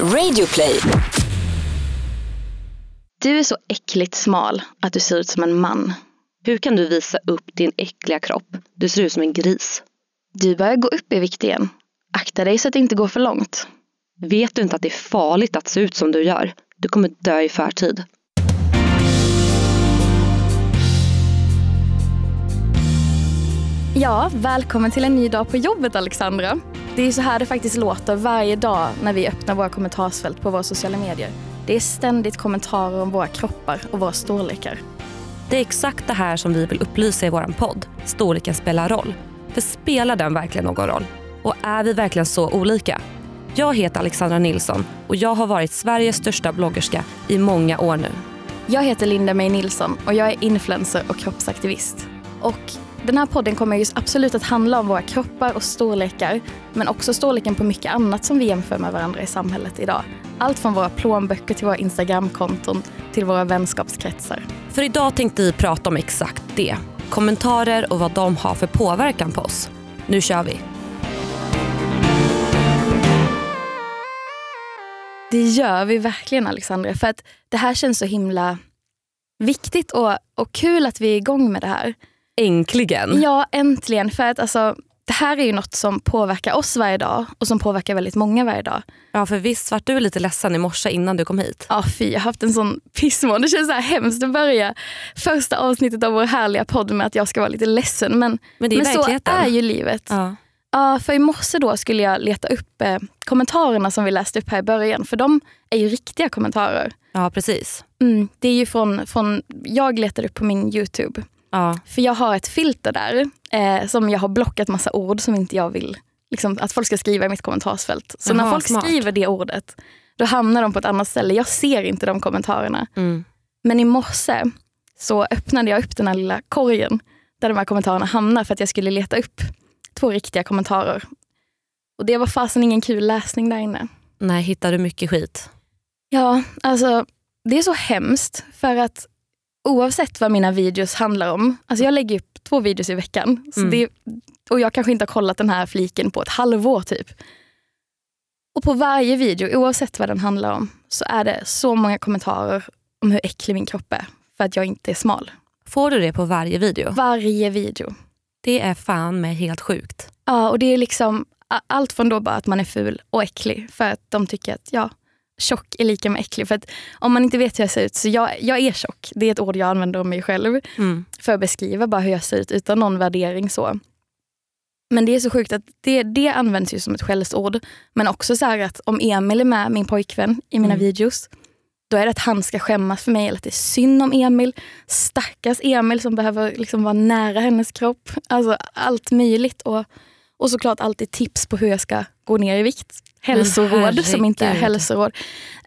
Radioplay. Du är så äckligt smal att du ser ut som en man. Hur kan du visa upp din äckliga kropp? Du ser ut som en gris. Du börjar gå upp i vikt igen. Akta dig så att det inte går för långt. Vet du inte att det är farligt att se ut som du gör? Du kommer dö i förtid. Ja, välkommen till en ny dag på jobbet Alexandra. Det är så här det faktiskt låter varje dag när vi öppnar våra kommentarsfält på våra sociala medier. Det är ständigt kommentarer om våra kroppar och våra storlekar. Det är exakt det här som vi vill upplysa i vår podd. Storleken spelar roll. För spelar den verkligen någon roll? Och är vi verkligen så olika? Jag heter Alexandra Nilsson och jag har varit Sveriges största bloggerska i många år nu. Jag heter Linda May Nilsson och jag är influencer och kroppsaktivist. Och den här podden kommer just absolut att handla om våra kroppar och storlekar men också storleken på mycket annat som vi jämför med varandra i samhället idag. Allt från våra plånböcker till våra Instagramkonton till våra vänskapskretsar. För idag tänkte vi prata om exakt det. Kommentarer och vad de har för påverkan på oss. Nu kör vi! Det gör vi verkligen Alexandra för att det här känns så himla viktigt och, och kul att vi är igång med det här. Äntligen! Ja, äntligen. För att alltså, det här är ju något som påverkar oss varje dag och som påverkar väldigt många varje dag. Ja, för visst vart du lite ledsen i morse innan du kom hit? Ja, fy. Jag har haft en sån pissmån. Det känns så här hemskt att börja första avsnittet av vår härliga podd med att jag ska vara lite ledsen. Men, Men det är men så är ju livet. Ja. Ja, för i morse då skulle jag leta upp eh, kommentarerna som vi läste upp här i början. För de är ju riktiga kommentarer. ja, precis. Mm, det är ju från, från, jag letade upp på min Youtube. Ja. För jag har ett filter där eh, som jag har blockat massa ord som inte jag vill liksom, att folk ska skriva i mitt kommentarsfält. Så när Jaha, folk smart. skriver det ordet, då hamnar de på ett annat ställe. Jag ser inte de kommentarerna. Mm. Men i morse så öppnade jag upp den här lilla korgen där de här kommentarerna hamnar för att jag skulle leta upp två riktiga kommentarer. Och det var fasen ingen kul läsning där inne. Nej, hittar du mycket skit? Ja, alltså det är så hemskt för att oavsett vad mina videos handlar om, alltså jag lägger upp två videos i veckan Mm. det, och jag kanske inte har kollat den här fliken på ett halvår typ. Och på varje video, oavsett vad den handlar om, så är det så många kommentarer om hur äcklig min kropp är för att jag inte är smal. Får du det på varje video? Varje video. Det är fan med helt sjukt. Ja, och det är liksom allt från då bara att man är ful och äcklig för att de tycker att ja, tjock är lika med äcklig. För att om man inte vet hur jag ser ut, så jag, jag är tjock. Det är ett ord jag använder om mig själv Mm. för att beskriva bara hur jag ser ut utan någon värdering. så. Men det är så sjukt att det, det används ju som ett skällsord. Men också så här att om Emil är med, min pojkvän, i mina Mm. videos, då är det att han ska skämmas för mig eller att det är synd om Emil. Stackars Emil som behöver liksom vara nära hennes kropp. Alltså allt möjligt. Och, och såklart alltid tips på hur jag ska gå ner i vikt. Hälsoråd som inte är hälsoråd.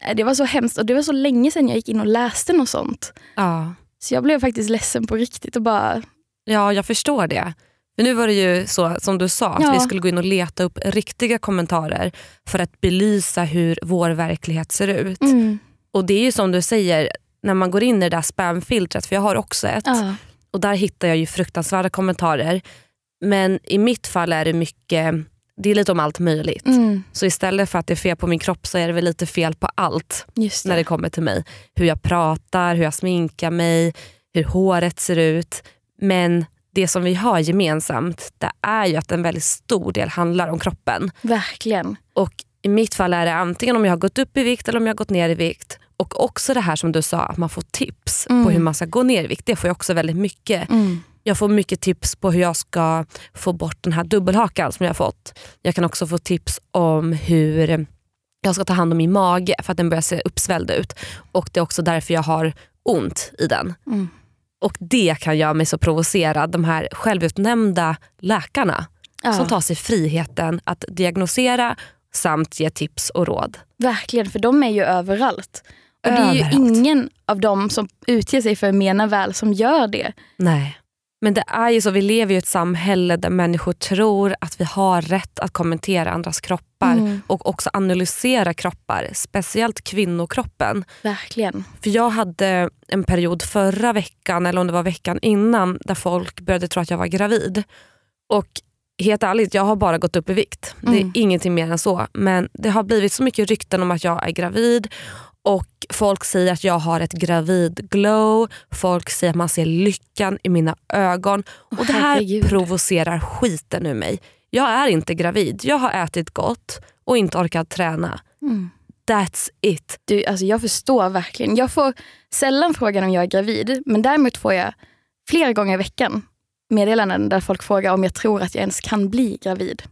Eh, Det var så hemskt och det var så länge sedan jag gick in och läste något sånt. Ja. Så jag blev faktiskt ledsen på riktigt och bara, ja, jag förstår det. För nu var det ju så som du sa, att Ja. vi skulle gå in och leta upp riktiga kommentarer för att belysa hur vår verklighet ser ut. mm, Och det är ju som du säger, när man går in i det där spamfiltret, för jag har också ett, ja, och där hittar jag ju fruktansvärda kommentarer. Men i mitt fall är det mycket, det är lite om allt möjligt. mm, Så istället för att det är fel på min kropp så är det väl lite fel på allt det. när det kommer till mig. Hur jag pratar, hur jag sminkar mig, hur håret ser ut. Men det som vi har gemensamt det är ju att en väldigt stor del handlar om kroppen. Verkligen. Och i mitt fall är det antingen om jag har gått upp i vikt eller om jag har gått ner i vikt. Och också det här som du sa, att man får tips Mm. på hur man ska gå ner i vikt. Det får jag också väldigt mycket. Mm. Jag får mycket tips på hur jag ska få bort den här dubbelhakan som jag har fått. Jag kan också få tips om hur jag ska ta hand om min mage för att den börjar se uppsvälld ut. Och det är också därför jag har ont i den. Mm. Och det kan göra mig så provocerad. De här självutnämnda läkarna Ja, som tar sig friheten att diagnosera samt ge tips och råd. Verkligen, för de är ju överallt. Och det är ju Överallt. ingen av dem som utger sig för att mena väl som gör det. Nej. Men det är ju så, vi lever i ett samhälle där människor tror att vi har rätt att kommentera andras kroppar Mm. och också analysera kroppar, speciellt kvinnokroppen. Verkligen. För jag hade en period förra veckan, eller om det var veckan innan, där folk började tro att jag var gravid. Och helt ärligt, jag har bara gått upp i vikt. Det är Mm. ingenting mer än så. Men det har blivit så mycket rykten om att jag är gravid och folk säger att jag har ett gravid-glow. Folk säger att man ser lyckan i mina ögon. Och Det här herregud. provocerar skiten ur mig. Jag är inte gravid. Jag har ätit gott och inte orkat träna. Mm. That's it. Du, alltså jag förstår verkligen. Jag får sällan frågan om jag är gravid, men däremot får jag flera gånger i veckan meddelanden där folk frågar om jag tror att jag ens kan bli gravid.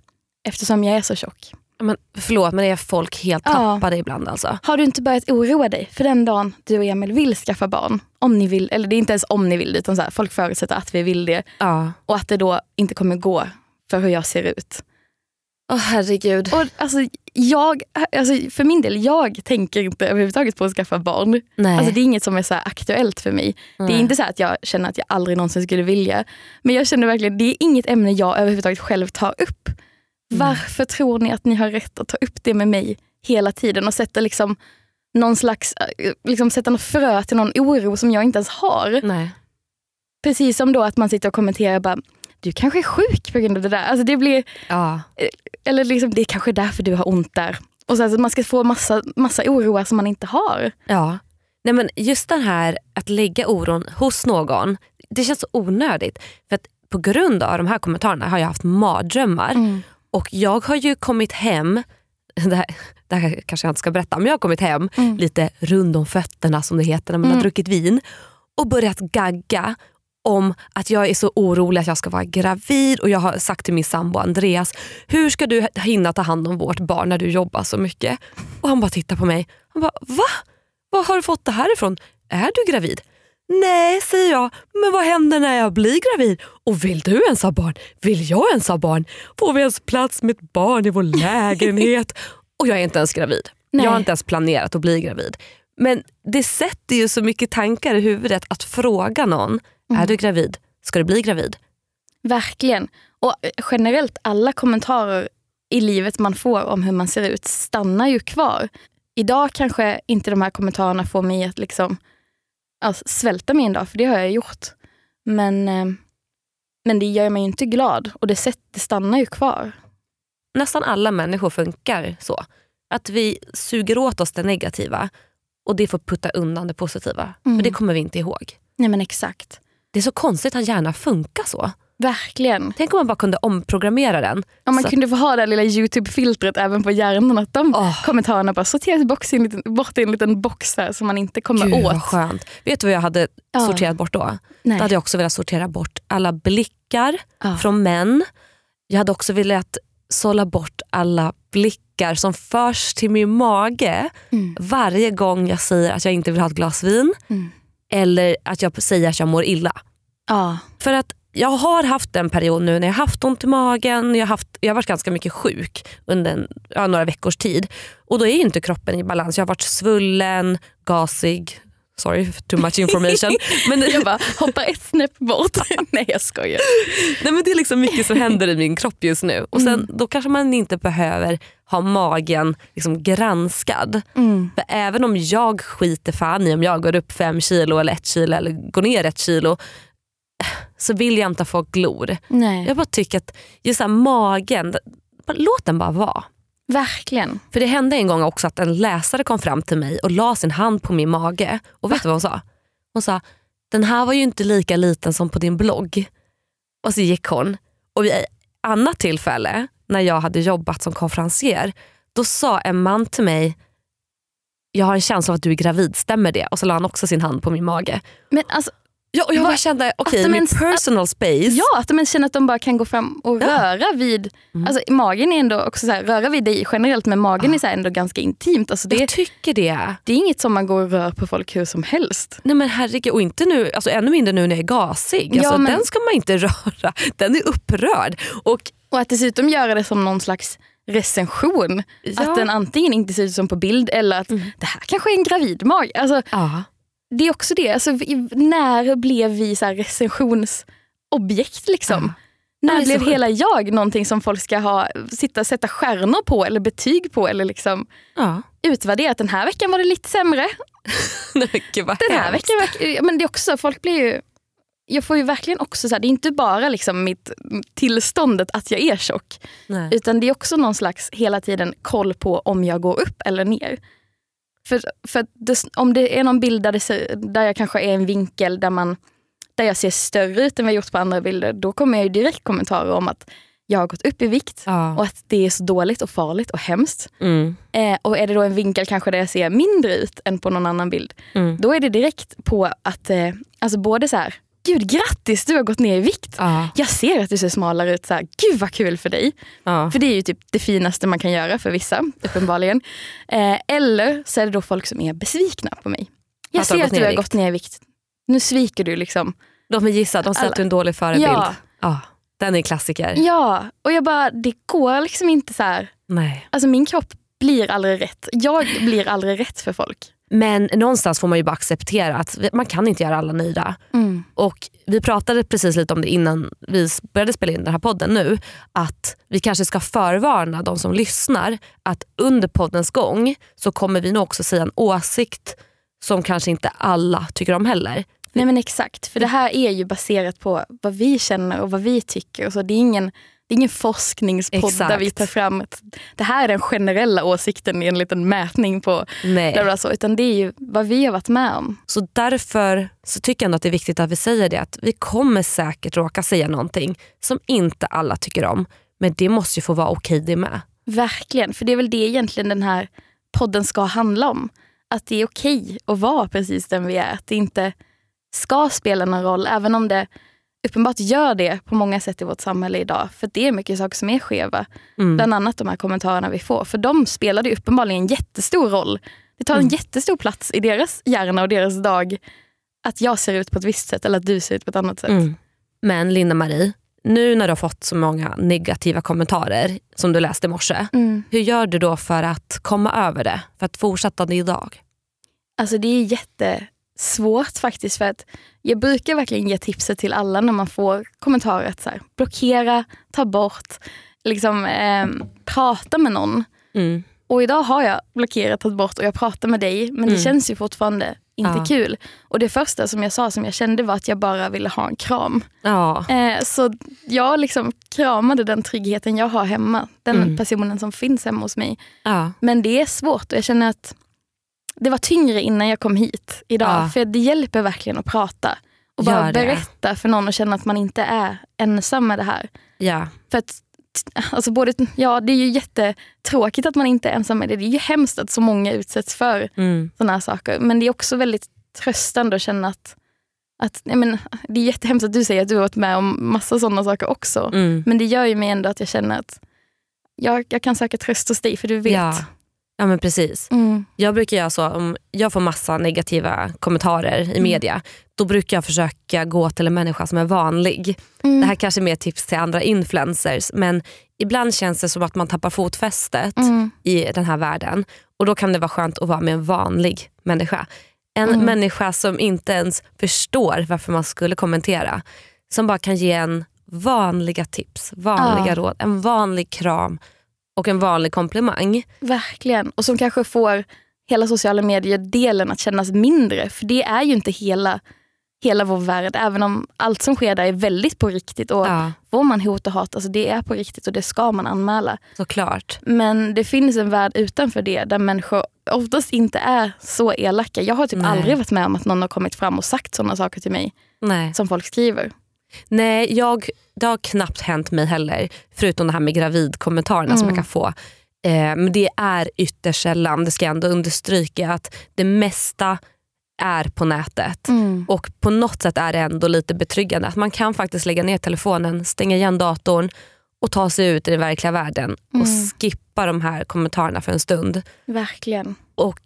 Eftersom jag är så tjock. Men, förlåt men är folk helt Ja. tappade ibland alltså? Har du inte börjat oroa dig för den dagen du och Emil vill skaffa barn? Om ni vill, eller det är inte ens om ni vill det, utan så här, folk förutsätter att vi vill det Ja. och att det då inte kommer gå för hur jag ser ut. Åh herregud. Och alltså, jag, alltså, för min del, jag tänker inte överhuvudtaget på att skaffa barn. Nej. Alltså, det är inget som är så aktuellt för mig. Det är inte så att jag känner att jag aldrig någonsin skulle vilja. Men jag känner verkligen, det är inget ämne jag överhuvudtaget själv tar upp. Varför tror ni att ni har rätt att ta upp det med mig hela tiden och sätta liksom någon slags, eh, liksom sätta något frö till någon oro som jag inte ens har. Nej. Precis som då att man sitter och kommenterar bara, du kanske är sjuk på grund av det där. Alltså det blir, Ja. eller liksom, det är kanske därför du har ont där. Och så att man ska få massa, massa oroar som man inte har. Ja. Nej, men just den här att lägga oron hos någon, det känns så onödigt. För att på grund av de här kommentarerna har jag haft mardrömmar. Mm. Och jag har ju kommit hem, det här, det här kanske jag inte ska berätta, men jag har kommit hem Mm. lite rund om fötterna som det heter när man har Mm. druckit vin och börjat gagga om att jag är så orolig att jag ska vara gravid och jag har sagt till min sambo Andreas, hur ska du hinna ta hand om vårt barn när du jobbar så mycket? Och han bara tittar på mig, han bara va? Var har du fått det här ifrån? Är du gravid? Nej, säger jag. Men vad händer när jag blir gravid? Och vill du ens ha barn? Vill jag ens ha barn? Får vi ens plats med ett barn i vår lägenhet? och jag är inte ens gravid. Nej. Jag har inte ens planerat att bli gravid. Men det sätter ju så mycket tankar i huvudet att fråga någon, är du gravid? Ska du bli gravid? Verkligen. Och eh, generellt alla kommentarer i livet man får om hur man ser ut stannar ju kvar. Idag kanske inte de här kommentarerna får mig att liksom, alltså, svälta mig en dag, för det har jag gjort. Men, eh, men det gör mig ju inte glad och det, sätt, det stannar ju kvar. Nästan alla människor funkar så. Att vi suger åt oss det negativa och det får putta undan det positiva. Mm. För det kommer vi inte ihåg. Nej men exakt. Det är så konstigt att hjärnan funkar så. Verkligen. Tänk om man bara kunde omprogrammera den. Om man Så- kunde få ha det lilla YouTube-filtret även på hjärnan. Att de Åh. kommentarerna bara sorteras i liten, bort i en liten box här som man inte kommer Gud vad åt. skönt. Vet du vad jag hade Ja. sorterat bort då? Nej. Då hade jag också velat sortera bort alla blickar Ja. från män. Jag hade också velat sålla bort alla blickar som förs till min mage Mm. varje gång jag säger att jag inte vill ha ett glas vin Mm. eller att jag säger att jag mår illa. För att jag har haft en period nu när jag haft ont i magen, jag har, haft, jag har varit ganska mycket sjuk under en, ja, några veckors tid. Och då är inte kroppen i balans. Jag har varit svullen, gasig, sorry too much information. men, Jag bara hoppar ett snäpp bort. Nej jag skojar. nej, men det är liksom mycket som händer i min kropp just nu. Och sen, Mm. Då kanske man inte behöver ha magen liksom granskad. Mm. För även om jag skiter fan i om jag går upp fem kilo eller ett kilo eller går ner ett kilo så vill jag inte att folk glor. Nej. Jag bara tycker att just här, magen, låt den bara vara. Verkligen. För det hände en gång också att en läsare kom fram till mig och la sin hand på min mage. Och vet du vad hon sa? Hon sa, den här var ju inte lika liten som på din blogg. Och så gick hon. Och vid ett annat tillfälle, när jag hade jobbat som konferencier, då sa en man till mig, jag har en känsla av att du är gravid, stämmer det? Och så la han också sin hand på min mage. Men alltså, Ja, och jag bara kände, okej, de min personal space. ja, att de ens känner att de bara kan gå fram och Ja. röra vid... Mm. Alltså, magen är ändå också så här, röra vid dig generellt men magen Ja. är så ändå ganska intimt. Alltså, det, Jag tycker det. det är inget som man går och rör på folk hur som helst. Nej men herregud, och inte nu, alltså ännu mindre nu när jag är gasig. Alltså, Ja, men- Den ska man inte röra. Den är upprörd. Och, Och att dessutom göra det som någon slags recension. ja, Att den antingen inte ser ut som på bild eller att Mm. det här kanske är en gravidmage. Alltså, ja. Det är också det. Alltså, när blev vi så recensionsobjekt? Liksom? Ja. När blev hela jag någonting som folk ska ha, sitta, sätta stjärnor på eller betyg på? Eller liksom ja. utvärdera att den här veckan var det lite sämre. Nej, Gud Den här hemskt. veckan, men det är också, folk blir ju jag får ju verkligen också, så här, det är inte bara liksom mitt tillståndet att jag är tjock. Nej. Utan det är också någon slags hela tiden koll på om jag går upp eller ner. För, för det, om det är någon bild där, ser, där jag kanske är i en vinkel där, man, där jag ser större ut än vad jag gjort på andra bilder, då kommer jag ju direkt kommentarer om att jag har gått upp i vikt Ja. och att det är så dåligt och farligt och hemskt. Mm. Eh, och är det då en vinkel kanske där jag ser mindre ut än på någon annan bild, Mm. då är det direkt på att, eh, alltså både så här, gud grattis du har gått ner i vikt. Ja. Jag ser att du ser smalare ut, så här, gud vad kul för dig. Ja. För det är ju typ det finaste man kan göra för vissa, uppenbarligen. Eh, eller så är det då folk som är besvikna på mig. Jag Att har ser att du har gått ner i vikt. Nu sviker du liksom. Låt mig gissa, de sätter Alla- en dålig förebild. Ja. Ja, den är klassiker. Ja, och jag bara, det går liksom inte så här. Nej. Alltså min kropp blir aldrig rätt. Jag blir aldrig rätt för folk. Men någonstans får man ju bara acceptera att man kan inte göra alla nöjda. Och Vi pratade precis lite om det innan vi började spela in den här podden nu. Att vi kanske ska förvarna de som lyssnar att under poddens gång så kommer vi nog också säga en åsikt som kanske inte alla tycker om heller. Nej men exakt, för det här är ju baserat på vad vi känner och vad vi tycker. Och så det, är ingen, det är ingen forskningspodd Exakt. där vi tar fram ett, det här är den generella åsikten i en liten mätning på Nej. så, utan det är ju vad vi har varit med om. Så därför så tycker jag ändå att det är viktigt att vi säger det att vi kommer säkert råka säga någonting som inte alla tycker om. Men det måste ju få vara okej det med. Verkligen, för det är väl det egentligen den här podden ska handla om. Att det är okej att vara precis den vi är. Att det inte ska spela någon roll, även om det uppenbart gör det på många sätt i vårt samhälle idag. För det är mycket saker som är skeva. Mm. Bland annat de här kommentarerna vi får. För de spelade ju uppenbarligen en jättestor roll. Det tar en Mm. jättestor plats i deras hjärna och deras dag att jag ser ut på ett visst sätt eller att du ser ut på ett annat sätt. Mm. Men Linda-Marie, nu när du har fått så många negativa kommentarer som du läste i morse. Mm. Hur gör du då för att komma över det? För att fortsätta det idag? Alltså det är jättesvårt faktiskt. För att jag brukar verkligen ge tipset till alla när man får kommentarer. Att så här, blockera, ta bort, liksom, ehm, prata med någon. Mm. Och idag har jag blockerat, tagit bort och jag pratar med dig. Men det Mm. känns ju fortfarande inte Ja. kul. Och det första som jag sa som jag kände var att jag bara ville ha en kram. Ja. Eh, så jag liksom kramade den tryggheten jag har hemma. Den Mm. personen som finns hemma hos mig. ja. Men det är svårt och jag känner att det var tyngre innan jag kom hit idag. Ja. För det hjälper verkligen att prata. Och bara berätta för någon och känna att man inte är ensam med det här. ja. För att, alltså både, ja, det är ju jättetråkigt att man inte är ensam med det. Det är ju hemskt att så många utsätts för Mm. sådana här saker. Men det är också väldigt tröstande att känna att, att jag men, det är jättehemskt att du säger att du har varit med om massa sådana saker också. Mm. Men det gör ju mig ändå att jag känner att jag, jag kan söka tröst hos dig för du vet. Ja. Ja men precis. Mm. Jag brukar göra så om jag får massa negativa kommentarer Mm. i media. Då brukar jag försöka gå till en människa som är vanlig. Mm. Det här kanske är mer tips till andra influencers men ibland känns det som att man tappar fotfästet Mm. i den här världen. Och Då kan det vara skönt att vara med en vanlig människa. En Mm. människa som inte ens förstår varför man skulle kommentera. Som bara kan ge en vanliga tips, vanliga Ja. råd, en vanlig kram och en vanlig komplimang. Verkligen. Och som kanske får hela sociala medier-delen att kännas mindre. För det är ju inte hela, hela vår värld. Även om allt som sker där är väldigt på riktigt. Och Ja, Får man hot och hat, alltså det är på riktigt och det ska man anmäla. såklart. Men det finns en värld utanför det där människor oftast inte är så elaka. Jag har typ Nej. aldrig varit med om att någon har kommit fram och sagt sådana saker till mig Nej. som folk skriver. Nej, jag, det har knappt hänt mig heller. Förutom det här med gravidkommentarerna som Mm. jag kan få. Eh, men det är ytterst sällan, det ska jag ändå understryka, att det mesta är på nätet. Och på något sätt är det ändå lite betryggande att man kan faktiskt lägga ner telefonen, stänga igen datorn och ta sig ut i den verkliga världen och Mm. skippa de här kommentarerna för en stund. Verkligen. Och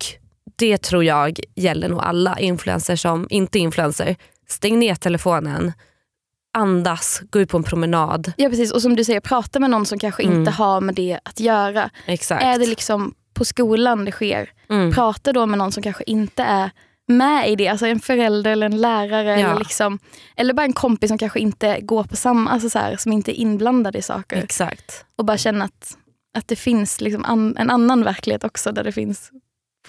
det tror jag gäller nog alla influencers som inte är influencer. Stäng ner telefonen, andas, gå ut på en promenad. Ja precis, och som du säger, prata med någon som kanske Mm. inte har med det att göra. Exakt. Är det liksom på skolan det sker, mm. prata då med någon som kanske inte är med i det. Alltså en förälder eller en lärare. Ja. Eller, liksom, eller bara en kompis som kanske inte går på samma, alltså så här, som inte är inblandad i saker. Exakt. Och bara känna att, att det finns liksom an, en annan verklighet också där det finns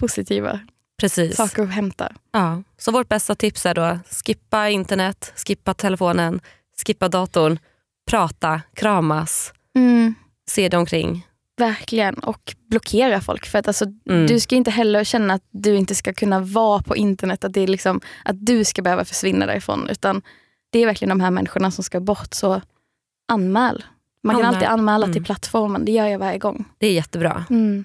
positiva Precis. saker att hämta. Ja. Så vårt bästa tips är då skippa internet, skippa telefonen, skippa datorn, prata, kramas, Mm. se dig omkring. Verkligen. Och blockera folk. För att alltså, Mm. Du ska inte heller känna att du inte ska kunna vara på internet. Att, det är liksom, att du ska behöva försvinna därifrån. Utan det är verkligen de här människorna som ska bort. Så anmäl. Man kan Anmäl. alltid anmäla Mm. till plattformen. Det gör jag varje gång. Det är jättebra. Mm.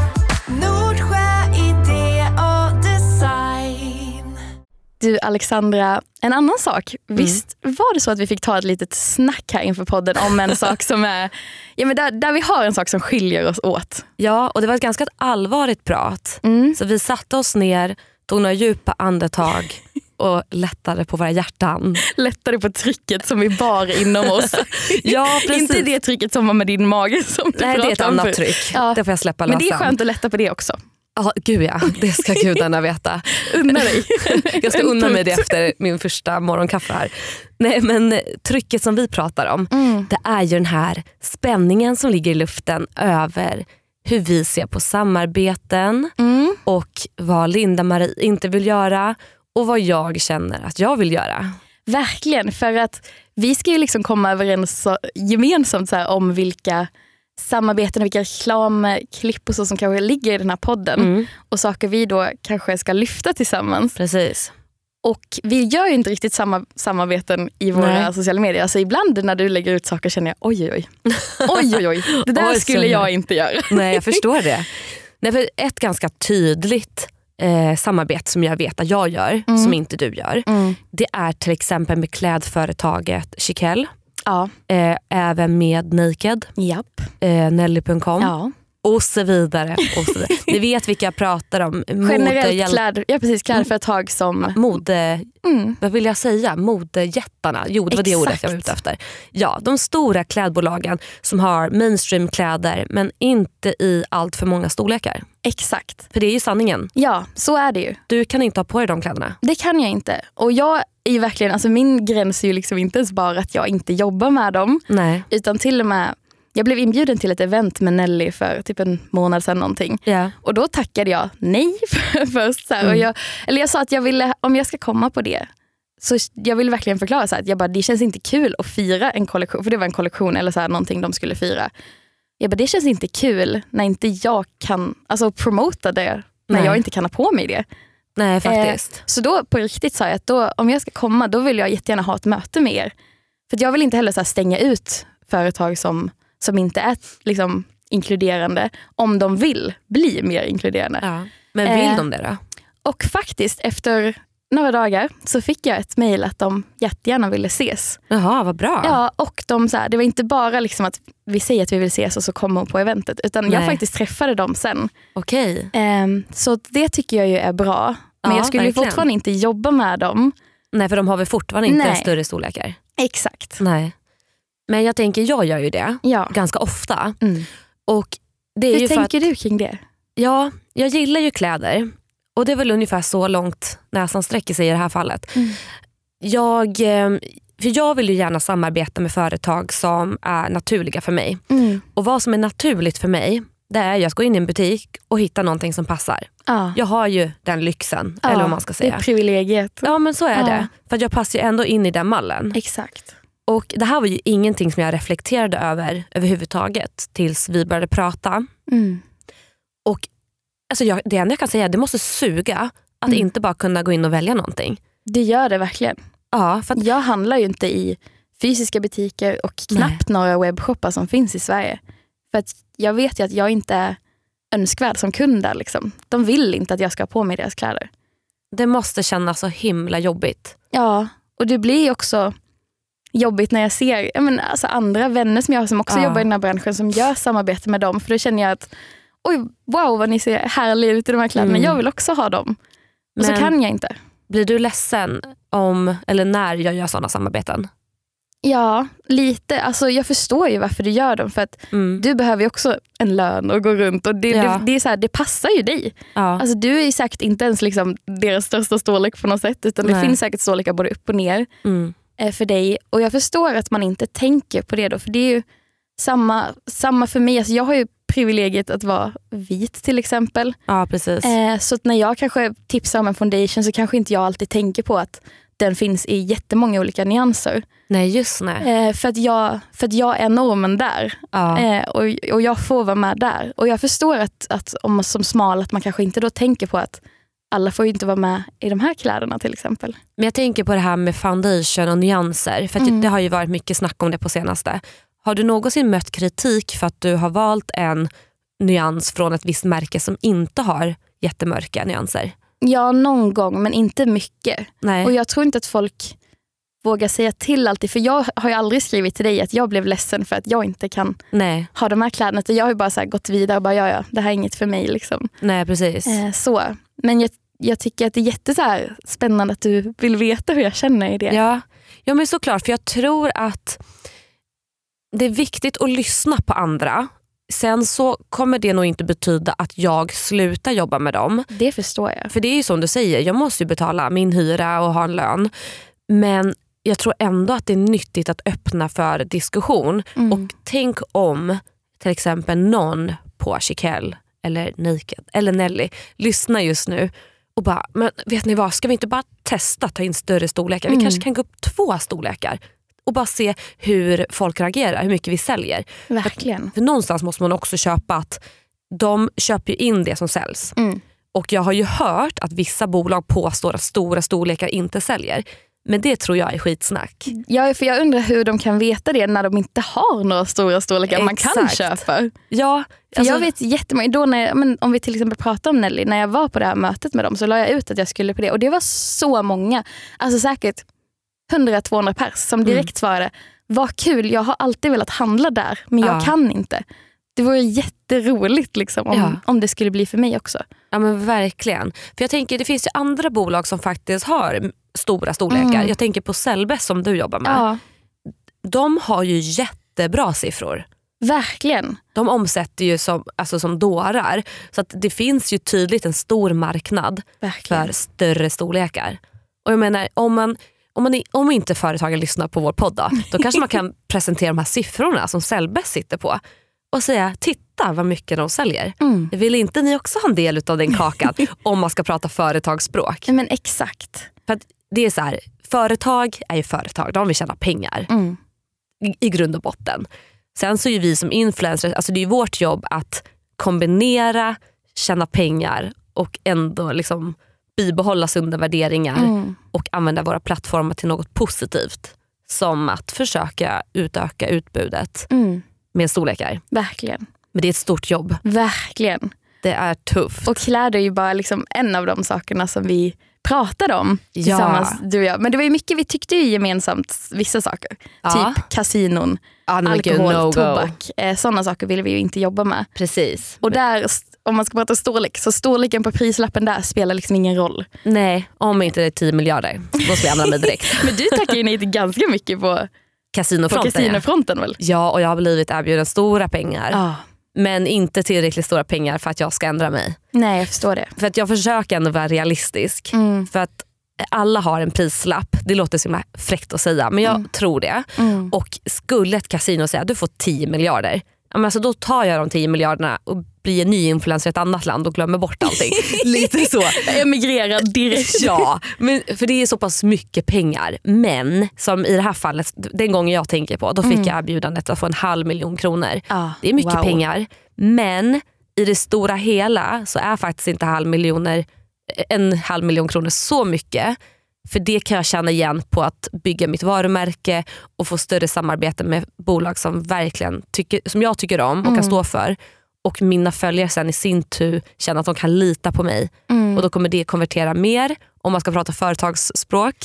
Du Alexandra, en annan sak. Visst var det så att vi fick ta ett litet snack här inför podden om en sak som är, ja men där, där vi har en sak som skiljer oss åt. Ja, och det var ett ganska allvarligt prat. Mm. Så vi satte oss ner, tog några djupa andetag och lättade på våra hjärtan. Lättare på trycket som vi bar inom oss. Ja, precis. Inte det trycket som var med din mage som du Nej, det är ett pratade om annat tryck. Ja. Det får jag släppa Men lös det är skönt att lätta på det också. Ja, gud ja, det ska gudarna veta. Unna dig. Jag ska unna mig det efter min första morgonkaffe här. Nej men trycket som vi pratar om, Mm. det är ju den här spänningen som ligger i luften över hur vi ser på samarbeten Mm. och vad Linda-Marie inte vill göra och vad jag känner att jag vill göra. Verkligen, för att vi ska ju liksom komma överens gemensamt så om vilka samarbeten och vilka reklamklipp och så som kanske ligger i den här podden. Mm, Och saker vi då kanske ska lyfta tillsammans. precis. Och vi gör ju inte riktigt samma samarbeten i våra Nej. sociala medier. Alltså ibland när du lägger ut saker känner jag oj oj oj. oj, oj, oj. Det där Oj, skulle jag inte göra. Nej jag förstår det. Nej, för ett ganska tydligt eh, samarbete som jag vet att jag gör, Mm. som inte du gör, det är till exempel med klädföretaget Chiquelle, Ja. eh, även med Naked, Japp. eh, Nelly.com Ja. Och så vidare. Och så vidare. Ni vet vilka jag pratar om. Generellt Modehjäl- kläd, ja, precis, klädföretag som... Mode, Mm. vad vill jag säga? Modejättarna. Jo det var det ordet jag var Exakt. ute efter. Ja, de stora klädbolagen som har mainstreamkläder men inte i allt för många storlekar. Exakt. För det är ju sanningen. Ja, så är det ju. Du kan inte ha på dig de kläderna. Det kan jag inte. Och jag är verkligen, alltså min gräns är ju liksom inte ens bara att jag inte jobbar med dem. Nej. Utan till och med, jag blev inbjuden till ett event med Nelly för typ en månad sedan någonting. Ja. Och då tackade jag nej för, först. Så här, Mm. och jag, eller jag sa att jag ville, om jag ska komma på det, så jag vill verkligen förklara så här, att jag bara, det känns inte kul att fira en kollektion, för det var en kollektion eller så här, någonting de skulle fira. Jag bara, det känns inte kul när inte jag kan alltså, promota det, när Nej. jag inte kan ha på mig det. Nej faktiskt. Så då på riktigt sa jag att då, om jag ska komma då vill jag jättegärna ha ett möte med er. För jag vill inte heller så stänga ut företag som, som inte är liksom, inkluderande om de vill bli mer inkluderande. ja. Men vill Eh, de det då? Och faktiskt efter några dagar så fick jag ett mejl att de jättegärna ville ses. Jaha, vad bra. Ja, och de, så här, det var inte bara liksom att vi säger att vi vill ses och så kommer hon på eventet. Utan jag Nej. faktiskt träffade dem sen. Okej. Ehm, så det tycker jag ju är bra. Men Ja, jag skulle ju verkligen. fortfarande inte jobba med dem. Nej för de har väl fortfarande inte Nej. större storlekar? Exakt. Nej. Men jag tänker, jag gör ju det Ja. ganska ofta. Mm. Och det är Hur ju för tänker att, du kring det? ja, jag gillar ju kläder. Och det är väl ungefär så långt näsan sträcker sig i det här fallet. Mm. Jag, eh, för jag vill ju gärna samarbeta med företag som är naturliga för mig. Mm. Och vad som är naturligt för mig, det är att gå in i en butik och hitta någonting som passar. Ja. Jag har ju den lyxen, Ja, eller vad man ska Det säga. är privilegiet. Ja men så är Ja. det. För jag passar ju ändå in i den mallen. Exakt. Och Det här var ju ingenting som jag reflekterade över överhuvudtaget tills vi började prata. Mm. Och alltså jag, Det enda jag kan säga är att det måste suga att Mm. inte bara kunna gå in och välja någonting. Det gör det verkligen. Ja, för att, Jag handlar ju inte i fysiska butiker och knappt några webbshoppar som finns i Sverige. För att jag vet ju att jag inte är önskvärd som kund där. Liksom. De vill inte att jag ska ha på mig deras kläder. det måste kännas så himla jobbigt. Ja, och det blir ju också jobbigt när jag ser jag menar, alltså andra vänner som jag har som också Ja. jobbar i den här branschen som gör samarbete med dem. För då känner jag att oj, wow vad ni ser härliga ut i de här kläderna. Mm. Jag vill också ha dem. Och så Men- kan jag inte. Blir du ledsen om, eller när jag gör sådana samarbeten? Ja, lite. Alltså, jag förstår ju varför du gör dem. För att Mm. du behöver ju också en lön och gå runt. Och det, Ja. det, det, är så här, det passar ju dig. Ja. Alltså, du är säkert inte ens liksom deras största storlek på något sätt. Utan det Nej. finns säkert storlekar både upp och ner Mm. Eh, för dig. Och jag förstår att man inte tänker på det då. För det är ju samma, samma för mig. Alltså, jag har ju privilegiet att vara vit till exempel. ja precis. Eh, så när jag kanske tipsar om en foundation så kanske inte jag alltid tänker på att den finns i jättemånga olika nyanser. Nej just nej. Eh, för, att jag, för att jag är normen där. Ja. Eh, och, och jag får vara med där. Och jag förstår att, att om man som smal att man kanske inte då tänker på att alla får ju inte vara med i de här kläderna till exempel. Men jag tänker på det här med foundation och nyanser. För Mm. det har ju varit mycket snack om det på senaste. Har du någonsin mött kritik för att du har valt en nyans från ett visst märke som inte har jättemörka nyanser? Ja, någon gång men inte mycket. Nej. Och jag tror inte att folk vågar säga till alltid. För jag har ju aldrig skrivit till dig att jag blev ledsen för att jag inte kan Nej. ha de här kläderna. Jag har ju bara så här gått vidare och bara ja, ja, det här är inget för mig. Liksom. Nej precis. Eh, så. Men jag, jag tycker att det är jätte så här spännande att du vill veta hur jag känner i det. Ja. ja men såklart för jag tror att det är viktigt att lyssna på andra. Sen så kommer det nog inte betyda att jag slutar jobba med dem. Det förstår jag. För det är ju som du säger, jag måste ju betala min hyra och ha en lön. Men jag tror ändå att det är nyttigt att öppna för diskussion. Mm. Och tänk om till exempel någon på Chiquelle eller Naked eller Nelly lyssnar just nu och bara, men vet ni vad, ska vi inte bara testa ta in större storlekar? Vi Mm. kanske kan gå upp två storlekar och bara se hur folk reagerar, hur mycket vi säljer. Verkligen. För någonstans måste man också köpa att de köper in det som säljs. Mm. Och jag har ju hört att vissa bolag påstår att stora storlekar inte säljer. Men det tror jag är skitsnack. Ja, för jag undrar hur de kan veta det när de inte har några stora storlekar man kan Exakt. köpa. Ja, För alltså, jag vet jättemånga, då när jag, men om vi till exempel pratar om Nelly, när jag var på det här mötet med dem så la jag ut att jag skulle på det och det var så många, alltså säkert 100-200 pers som direkt svarade, vad kul, jag har alltid velat handla där men jag Ja. kan inte. Det vore jätteroligt liksom, om, Ja. om det skulle bli för mig också. ja men verkligen. För jag tänker det finns ju andra bolag som faktiskt har stora storlekar. Mm. Jag tänker på Sellbest som du jobbar med. Ja, De har ju jättebra siffror. verkligen. De omsätter ju som, alltså som dårar. Så att det finns ju tydligt en stor marknad verkligen. för större storlekar. Och jag menar, om, man, om, man, om inte företagen lyssnar på vår podd då, då kanske man kan presentera de här siffrorna som Sellbest sitter på och säga titta vad mycket de säljer. Mm. Vill inte ni också ha en del av den kakan om man ska prata företagsspråk? Men exakt. För det är så här, företag är ju företag, de vill tjäna pengar Mm. i, i grund och botten. Sen så är vi som influencers, alltså det är vårt jobb att kombinera, tjäna pengar och ändå liksom bibehålla sunda värderingar Mm. och använda våra plattformar till något positivt. Som att försöka utöka utbudet Mm. med storlekar. Verkligen. Men det är ett stort jobb. Verkligen. Det är tufft. Och kläder är ju bara liksom en av de sakerna som vi pratade om Ja. tillsammans, du och jag. Men det var ju mycket, vi tyckte ju gemensamt vissa saker. Ja. Typ kasinon, ja, gud, alkohol, no tobak. Eh, sådana saker vill vi ju inte jobba med. Precis. Och där, om man ska prata storlek, så storleken på prislappen där spelar liksom ingen roll. Nej, om inte det är 10 miljarder. Då ska jag ändra mig direkt. Men du tackar ju nej till ganska mycket på, på Kasinofronten ja. kasinofronten väl? ja, och jag har blivit erbjuden stora pengar. Ja. Men inte tillräckligt stora pengar för att jag ska ändra mig. Nej, jag förstår det. För att jag försöker ändå vara realistisk. Mm. För att alla har en prislapp. Det låter så himla fräckt att säga men jag Mm. tror det. Mm. Och skulle ett kasino säga att du får 10 miljarder. Alltså då tar jag de 10 miljarderna och blir en ny influencer i ett annat land och glömmer bort allting. Lite så. Emigrerar direkt. Ja, men, för det är så pass mycket pengar. Men som i det här fallet, den gången jag tänker på, då fick Mm. jag erbjudandet att få en halv miljon kronor. Ja, Det är mycket wow. pengar. Men i det stora hela så är faktiskt inte halv miljoner, en halv miljon kronor så mycket. För det kan jag känna igen på att bygga mitt varumärke och få större samarbete med bolag som verkligen tycker, som jag tycker om och kan Mm. stå för. Och mina följare sen i sin tur känner att de kan lita på mig. Mm. Och då kommer det konvertera mer om man ska prata företagsspråk.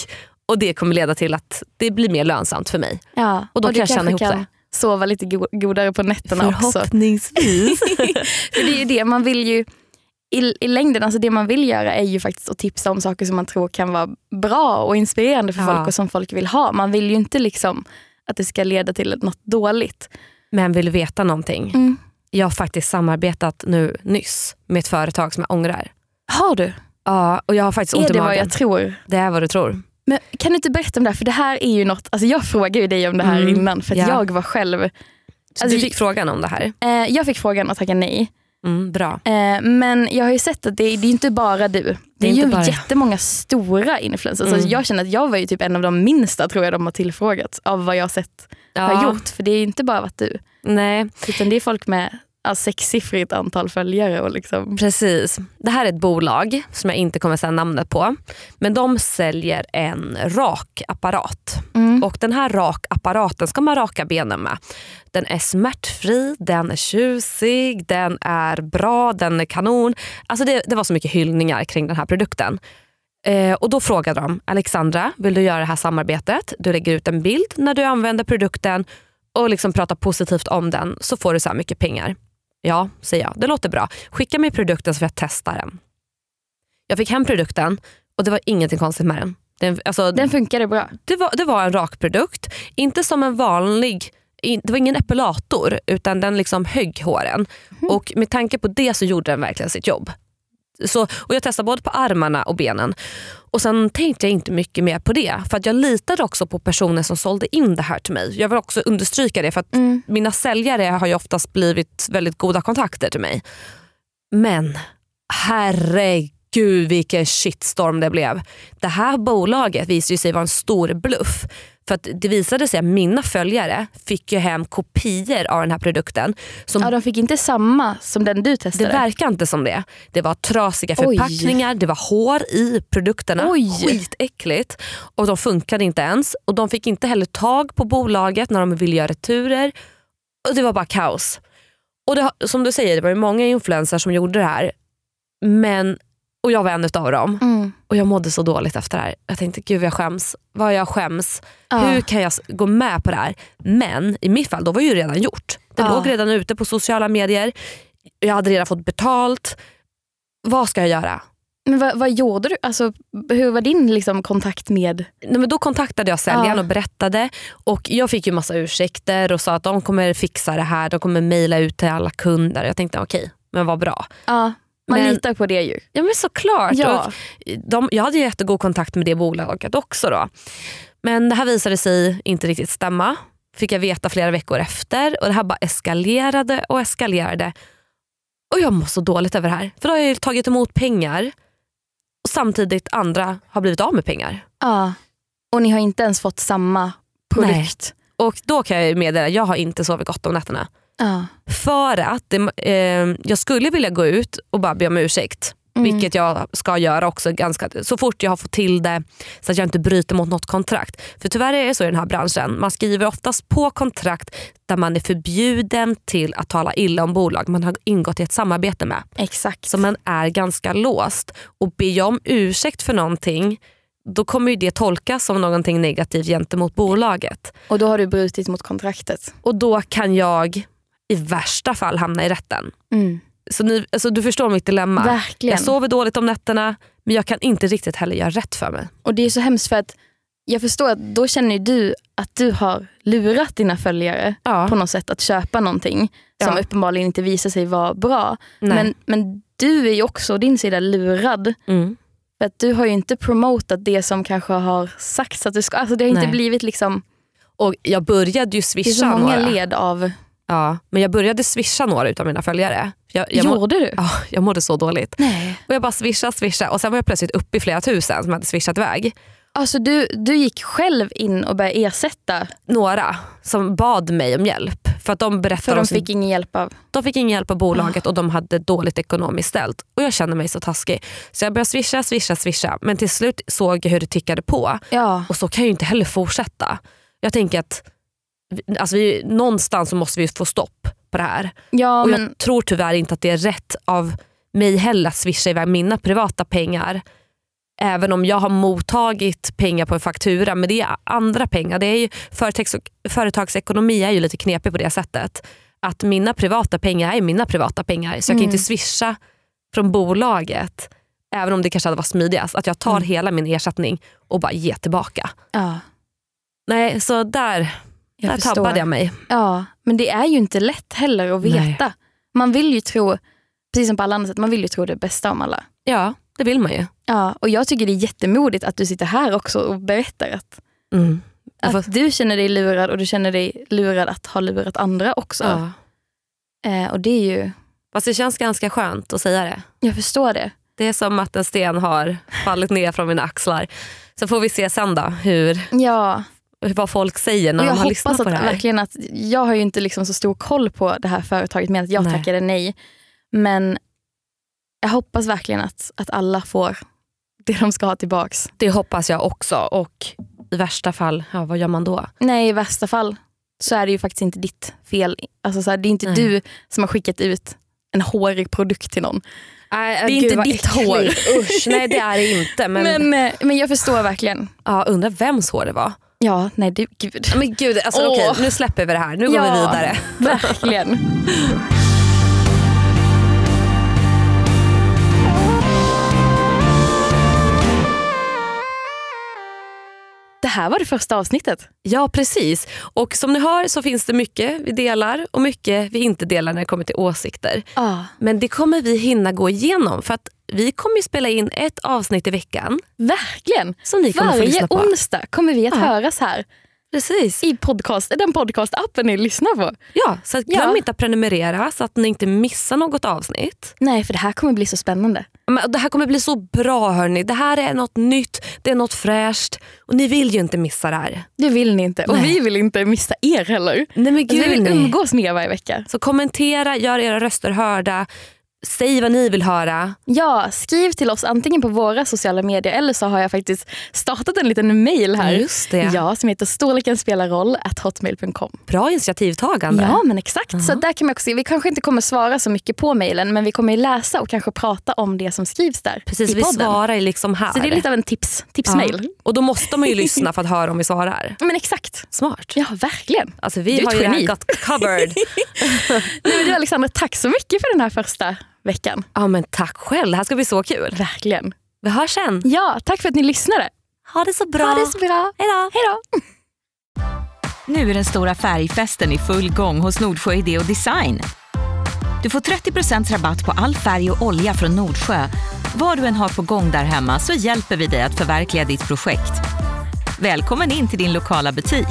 Och det kommer leda till att det blir mer lönsamt för mig. Ja, Och då du kan jag känna kanske ihop kan det. sova lite go- godare på nätterna också. Förhoppningsvis. För det är ju det, man vill ju i, i längden, alltså det man vill göra är ju faktiskt att tipsa om saker som man tror kan vara bra och inspirerande för Ja. folk och som folk vill ha. Man vill ju inte liksom att det ska leda till något dåligt. Men vill du veta någonting? Mm. Jag har faktiskt samarbetat nu nyss med ett företag som jag ångrar. Har du? Ja, och jag har faktiskt ont Är i det vad magen. jag tror? Det är vad du tror. Men kan du inte berätta om det här? För det här är ju något, alltså jag frågade ju dig om det här Mm, innan för att ja. jag var själv, Så Alltså, du fick frågan om det här. eh, jag fick frågan och tackade nej. Mm, bra. Eh, men jag har ju sett att det, är- det är inte bara du. Det, Det är ju bara- jättemånga stora influencers. Mm. Alltså jag känner att jag var ju typ en av de minsta tror jag de har tillfrågat av vad jag har sett har gjort. För det är ju inte bara varit du. Nej, Utan det är folk med alltså, sexsiffrigt antal följare. Och liksom. precis. Det här är ett bolag som jag inte kommer säga namnet på. Men de säljer en rakapparat. Mm. Och den här rakapparaten ska man raka benen med. Den är smärtfri, den är tjusig, den är bra, den är kanon. Alltså det, det var så mycket hyllningar kring den här produkten. Eh, och Då frågade de Alexandra, vill du göra det här samarbetet? Du lägger ut en bild när du använder produkten och liksom pratar positivt om den så får du så här mycket pengar. Ja, säger jag. Det låter bra. Skicka mig produkten så får jag testa den. Jag fick hem produkten och det var ingenting konstigt med den. den, alltså, Den funkade bra. det, var, det var en rak produkt. Inte som en vanlig, det var ingen epilator utan den liksom högg håren. Och med tanke på det så gjorde den verkligen sitt jobb. Så, och Jag testade både på armarna och benen. Och Sen tänkte jag inte mycket mer på det. För att Jag litade också på personer som sålde in det här till mig. Jag vill också understryka det för att Mm. mina säljare har ju oftast blivit väldigt goda kontakter till mig. Men herregud vilken shitstorm det blev. Det här bolaget visade sig vara en stor bluff. För att Det visade sig att mina följare fick ju hem kopior av den här produkten. Som Ja, de fick inte samma som den du det testade. verkar inte som det. Det var trasiga Oj. förpackningar, det var hår i produkterna. Oj. Skitäckligt. Och de funkade inte ens. Och De fick inte heller tag på bolaget när de ville göra returer. Och Det var bara kaos. Och det, Som du säger, det var ju många influencers som gjorde det här. Men, och jag var en av dem. Mm. Och Jag mådde så dåligt efter det här. Jag tänkte gud jag skäms. Vad jag skäms. Ja. Hur kan jag gå med på det här? Men i mitt fall då var det ju redan gjort. Det Ja. låg redan ute på sociala medier. Jag hade redan fått betalt. Vad ska jag göra? Men vad, vad gjorde du? Alltså, hur var din liksom, kontakt med... Nej, men då kontaktade jag säljaren Ja. och berättade. Och Jag fick ju massa ursäkter och sa att de kommer fixa det här. De kommer mejla ut till alla kunder. Jag tänkte okej, men vad bra. Man Men- litar på det ju. Ja men såklart. Ja. De, jag hade jättegod kontakt med det bolaget också. Då. Men det här visade sig inte riktigt stämma. Fick jag veta flera veckor efter. Och Det här bara eskalerade och eskalerade. Och jag mår så dåligt över det här. För då har jag ju tagit emot pengar och samtidigt andra har blivit av med pengar. Ja. Och ni har inte ens fått samma produkt. Och då kan jag meddela jag har inte sovit gott om nätterna. Ja. För att det, eh, jag skulle vilja gå ut och bara be om ursäkt. Mm. Vilket jag ska göra också ganska, så fort jag har fått till det så att jag inte bryter mot något kontrakt. För tyvärr är det så i den här branschen. Man skriver oftast på kontrakt där man är förbjuden till att tala illa om bolag man har ingått i ett samarbete med. Exakt. Så man är ganska låst. Och ber jag om ursäkt för någonting då kommer ju det tolkas som någonting negativt gentemot bolaget. Och då har du brutit mot kontraktet. Och då kan jag i värsta fall hamna i rätten. Mm. Så ni, alltså du förstår mitt dilemma. Verkligen. Jag sover dåligt om nätterna men jag kan inte riktigt heller göra rätt för mig. Och det är så hemskt för att jag förstår att då känner du att du har lurat dina följare Ja. på något sätt att köpa någonting som Ja. uppenbarligen inte visar sig vara bra. Nej. Men, men du är ju också å din sida lurad. Mm. För att du har ju inte promotat det som kanske har sagts att du ska. Alltså det har inte Nej. blivit liksom, Och jag började ju det är så swisha många några. led av, Ja, men jag började swisha några utav mina följare. Jag, jag, må, gjorde du? ja, jag mådde så dåligt. Nej. Och jag bara swisha, swisha och sen var jag plötsligt uppe i flera tusen som hade swishat iväg. Alltså du, du gick själv in och började ersätta Några som bad mig om hjälp. För att de berättade för de fick ingen hjälp av... De fick ingen hjälp av bolaget och de hade dåligt ekonomiskt ställt. Och jag kände mig så taskig. Så jag började swisha, swisha, swisha. Men till slut såg jag hur det tickade på. Ja. Och så kan jag ju inte heller fortsätta. Jag tänker att alltså vi, någonstans så måste vi få stopp på det här. Ja, och men, jag tror tyvärr inte att det är rätt av mig heller att swisha iväg mina privata pengar. Även om jag har mottagit pengar på en faktura. Men det är andra pengar. Det är ju, företags, företagsekonomi är ju lite knepig på det sättet. Att mina privata pengar är mina privata pengar. Så jag kan Mm. inte swisha från bolaget, även om det kanske hade varit smidigast, att jag tar Mm. hela min ersättning och bara ger tillbaka. Ja, Nej, så där, jag där förstår. tabbade jag mig. Ja, men det är ju inte lätt heller att Nej. veta. Man vill ju tro, precis som på alla andra sätt, man vill ju tro det bästa om alla. Ja, det vill man ju. Ja, och jag tycker det är jättemodigt att du sitter här också och berättar att, Mm. Får- att du känner dig lurad och du känner dig lurad att ha lurat andra också. ja. Eh, och det är ju, Fast det känns ganska skönt att säga det. jag förstår det. Det är som att en sten har fallit ner från mina axlar. Så får vi se sen då hur, Ja, vad folk säger när och jag de har lyssnat att på det här. verkligen att, jag har ju inte liksom så stor koll på det här företaget med att jag Nej. tackade nej. Men jag hoppas verkligen att, att alla får det de ska ha tillbaks. Det hoppas jag också. Och i värsta fall, ja, vad gör man då? Nej, i värsta fall så är det ju faktiskt inte ditt fel. Alltså så här, det är inte Nej. du som har skickat ut en hårig produkt till någon. Nej, är inte ditt hår. Usch, nej det är det inte. Men, Men, eh, men jag förstår verkligen. ja, undrar vems hår det var. Ja, nej du, gud. Men gud, alltså, Åh. okej, nu släpper vi det här. Nu går vi vidare. Verkligen. här var det första avsnittet. Ja, precis. Och som ni hör så finns det mycket vi delar och mycket vi inte delar när det kommer till åsikter. Ah, Men det kommer vi hinna gå igenom för att vi kommer spela in ett avsnitt i veckan verkligen. som ni kommer Varje onsdag kommer vi att Ja. höras här Precis. i podcast, den podcast-appen ni lyssnar på. Ja, så glöm Ja. inte att prenumerera så att ni inte missar något avsnitt. Nej, för det här kommer bli så spännande. Men det här kommer bli så bra hörni. Det här är något nytt, det är något fräscht och ni vill ju inte missa det här. Det vill ni inte. Och Nej. vi vill inte missa er heller. Nej men Alltså, vi vill umgås med er varje vecka. Så kommentera, gör era röster hörda, säg vad ni vill höra. Ja, skriv till oss antingen på våra sociala medier eller så har jag faktiskt startat en liten mail här. Just det. Ja, som heter storleken spelar roll at hotmail.com. Bra initiativtagande. Ja, men exakt. Så där kan man också. Vi kanske inte kommer svara så mycket på mailen men vi kommer läsa och kanske prata om det som skrivs där Precis, i vi svarar liksom här. Så det är lite av en tips, tipsmail. Ja. Och då måste man ju lyssna för att höra om vi svarar. Men exakt. Smart. Ja, verkligen. Alltså Du vi är har ju det här got covered. Nej, men du Alexandra, tack så mycket för den här första veckan. ja men tack själv, det här ska bli så kul. Verkligen. Vi hörs sen. Ja, tack för att ni lyssnade. Ha det så bra. Ha det så bra. Hej då. Hej då. Nu är den stora färgfesten i full gång hos Nordsjö Idé och Design. Du får 30% rabatt på all färg och olja från Nordsjö. Vad du än har på gång där hemma så hjälper vi dig att förverkliga ditt projekt. Välkommen in till din lokala butik.